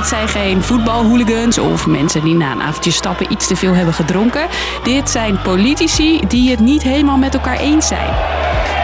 Dit zijn geen voetbalhooligans of mensen die na een avondje stappen iets te veel hebben gedronken. Dit zijn politici die het niet helemaal met elkaar eens zijn.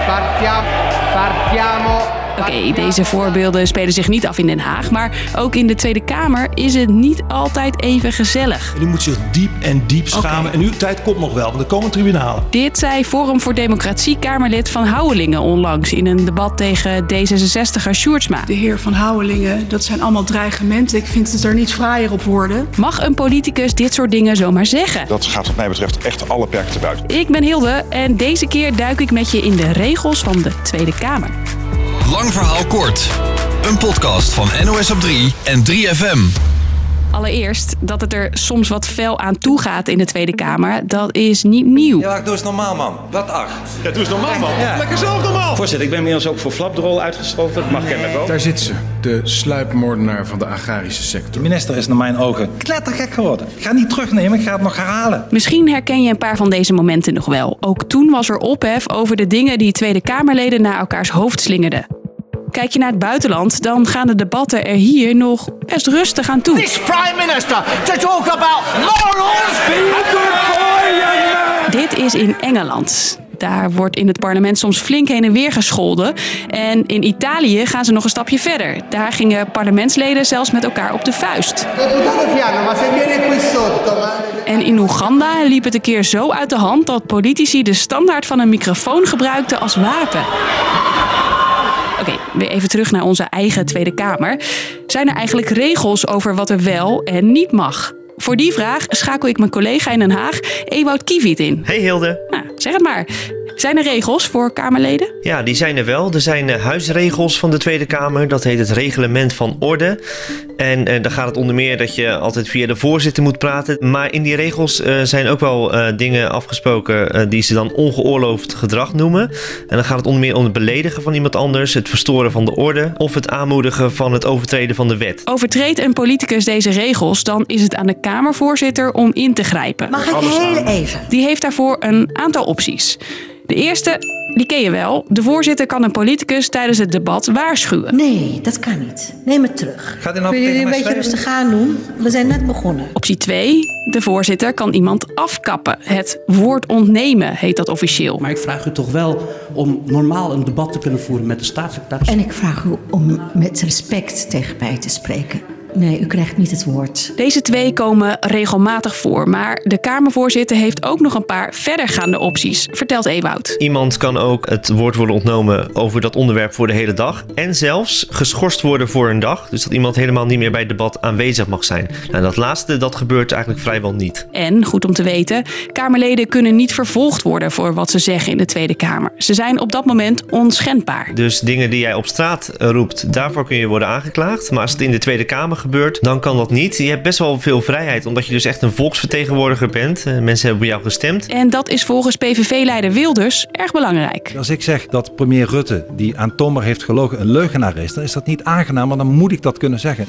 Partiamo, partiamo. Oké, deze voorbeelden spelen zich niet af in Den Haag, maar ook in de Tweede Kamer is het niet altijd even gezellig. En u moet zich diep en diep schamen. En uw tijd komt nog wel, want er komen tribunalen. Dit zei Forum voor Democratie Kamerlid Van Houwelingen onlangs in een debat tegen D66er Sjoerdsma. De heer Van Houwelingen, dat zijn allemaal dreigementen. Ik vind het er niet fraaier op worden. Mag een politicus dit soort dingen zomaar zeggen? Dat gaat wat mij betreft echt alle perken te buiten. Ik ben Hilde en deze keer duik ik met je in de regels van de Tweede Kamer. Lang verhaal kort. Een podcast van NOS op 3 en 3FM. Allereerst dat het er soms wat fel aan toe gaat in de Tweede Kamer, dat is niet nieuw. Ja, doe eens normaal, man. Wat ach. Ja, doe eens normaal, man. Ja. Lekker zelf normaal. Voorzitter, ik ben inmiddels ook voor flapdrol uitgesproken. Dat mag kennelijk ook. Daar zit ze, de sluipmoordenaar van de agrarische De sector. minister is naar mijn ogen klettergek geworden. Ik ga niet terugnemen, ik ga het nog herhalen. Misschien herken je een paar van deze momenten nog wel. Ook toen was er ophef over de dingen die Tweede Kamerleden naar elkaars hoofd slingerden. Kijk je naar het buitenland, dan gaan de debatten er hier nog best rustig aan toe. This prime minister to talk about morals. Dit is in Engeland. Daar wordt in het parlement soms flink heen en weer gescholden. En in Italië gaan ze nog een stapje verder. Daar gingen parlementsleden zelfs met elkaar op de vuist. En in Oeganda liep het een keer zo uit de hand dat politici de standaard van een microfoon gebruikten als wapen. Oké, weer even terug naar onze eigen Tweede Kamer. Zijn er eigenlijk regels over wat er wel en niet mag? Voor die vraag schakel ik mijn collega in Den Haag, Ewout Kiewiet, in. Hey Hilde. Nou, zeg het maar. Zijn er regels voor Kamerleden? Ja, die zijn er wel. Er zijn eh, huisregels van de Tweede Kamer. Dat heet het reglement van orde. En eh, dan gaat het onder meer dat je altijd via de voorzitter moet praten. Maar in die regels eh, zijn ook wel eh, dingen afgesproken die ze dan ongeoorloofd gedrag noemen. En dan gaat het onder meer om het beledigen van iemand anders, het verstoren van de orde of het aanmoedigen van het overtreden van de wet. Overtreedt een politicus deze regels, dan is het aan de Kamervoorzitter om in te grijpen. Mag ik heel even? Die heeft daarvoor een aantal opties. De eerste, die ken je wel. De voorzitter kan een politicus tijdens het debat waarschuwen. Nee, dat kan niet. Neem het terug. Gaat u nou Kunnen jullie een beetje schrijven? rustig aan doen? We zijn net begonnen. Optie 2, de voorzitter kan iemand afkappen. Het woord ontnemen heet dat officieel. Maar ik vraag u toch wel om normaal een debat te kunnen voeren met de staatssecretaris. En ik vraag u om met respect tegen mij te spreken. Nee, u krijgt niet het woord. Deze twee komen regelmatig voor, maar de Kamervoorzitter heeft ook nog een paar verdergaande opties, vertelt Ewout. Iemand kan ook het woord worden ontnomen over dat onderwerp voor de hele dag. En zelfs geschorst worden voor een dag. Dus dat iemand helemaal niet meer bij het debat aanwezig mag zijn. Nou, dat laatste, dat gebeurt eigenlijk vrijwel niet. En, goed om te weten, Kamerleden kunnen niet vervolgd worden voor wat ze zeggen in de Tweede Kamer. Ze zijn op dat moment onschendbaar. Dus dingen die jij op straat roept, daarvoor kun je worden aangeklaagd. Maar als het in de Tweede Kamer gebeurt, dan kan dat niet. Je hebt best wel veel vrijheid, omdat je dus echt een volksvertegenwoordiger bent. Eh, Mensen hebben op jou gestemd. En dat is volgens PVV-leider Wilders erg belangrijk. Als ik zeg dat premier Rutte, die aan Tommer heeft gelogen, een leugenaar is, dan is dat niet aangenaam, maar dan moet ik dat kunnen zeggen.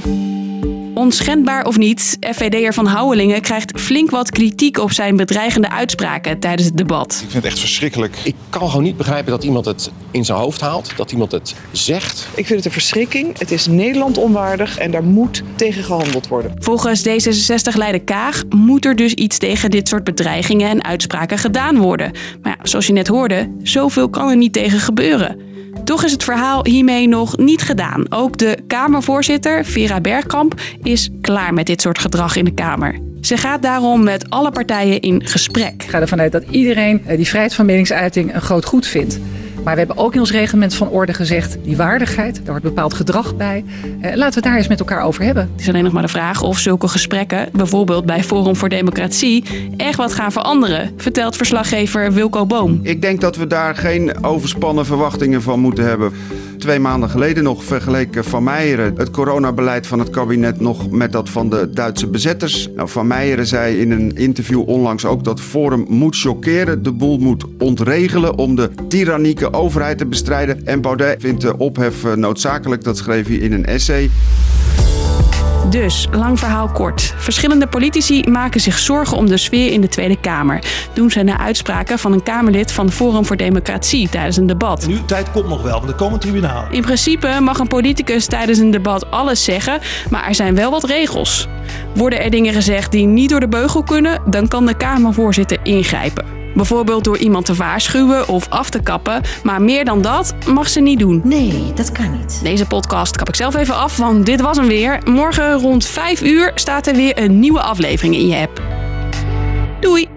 Onschendbaar of niet, FVD'er van Houwelingen krijgt flink wat kritiek op zijn bedreigende uitspraken tijdens het debat. Ik vind het echt verschrikkelijk. Ik kan gewoon niet begrijpen dat iemand het in zijn hoofd haalt, dat iemand het zegt. Ik vind het een verschrikking. Het is Nederland onwaardig en daar moet tegen gehandeld worden. Volgens D66-leider Kaag moet er dus iets tegen dit soort bedreigingen en uitspraken gedaan worden. Maar ja, zoals je net hoorde, zoveel kan er niet tegen gebeuren. Toch is het verhaal hiermee nog niet gedaan. Ook de Kamervoorzitter, Vera Bergkamp, is klaar met dit soort gedrag in de Kamer. Ze gaat daarom met alle partijen in gesprek. Ik ga ervan uit dat iedereen eh, die vrijheid van meningsuiting een groot goed vindt. Maar we hebben ook in ons reglement van orde gezegd, die waardigheid, daar hoort bepaald gedrag bij. Eh, laten we het daar eens met elkaar over hebben. Het is alleen nog maar de vraag of zulke gesprekken, bijvoorbeeld bij Forum voor Democratie, echt wat gaan veranderen, vertelt verslaggever Wilco Boom. Ik denk dat we daar geen overspannen verwachtingen van moeten hebben. Twee maanden geleden nog vergeleken Van Meijeren het coronabeleid van het kabinet nog met dat van de Duitse bezetters. Nou, van Meijeren zei in een interview onlangs ook dat Forum moet chockeren, de boel moet ontregelen om de tyrannieke overheid te bestrijden. En Baudet vindt de ophef eh, noodzakelijk, dat schreef hij in een essay. Dus, lang verhaal kort. Verschillende politici maken zich zorgen om de sfeer in de Tweede Kamer. Doen ze na uitspraken van een Kamerlid van Forum voor Democratie tijdens een debat. En nu, tijd komt nog wel, want er komen tribunalen. In principe mag een politicus tijdens een debat alles zeggen, maar er zijn wel wat regels. Worden er dingen gezegd die niet door de beugel kunnen, dan kan de Kamervoorzitter ingrijpen. Bijvoorbeeld door iemand te waarschuwen of af te kappen. Maar meer dan dat mag ze niet doen. Nee, dat kan niet. Deze podcast kap ik zelf even af, want dit was hem weer. Morgen rond 5 uur staat er weer een nieuwe aflevering in je app. Doei!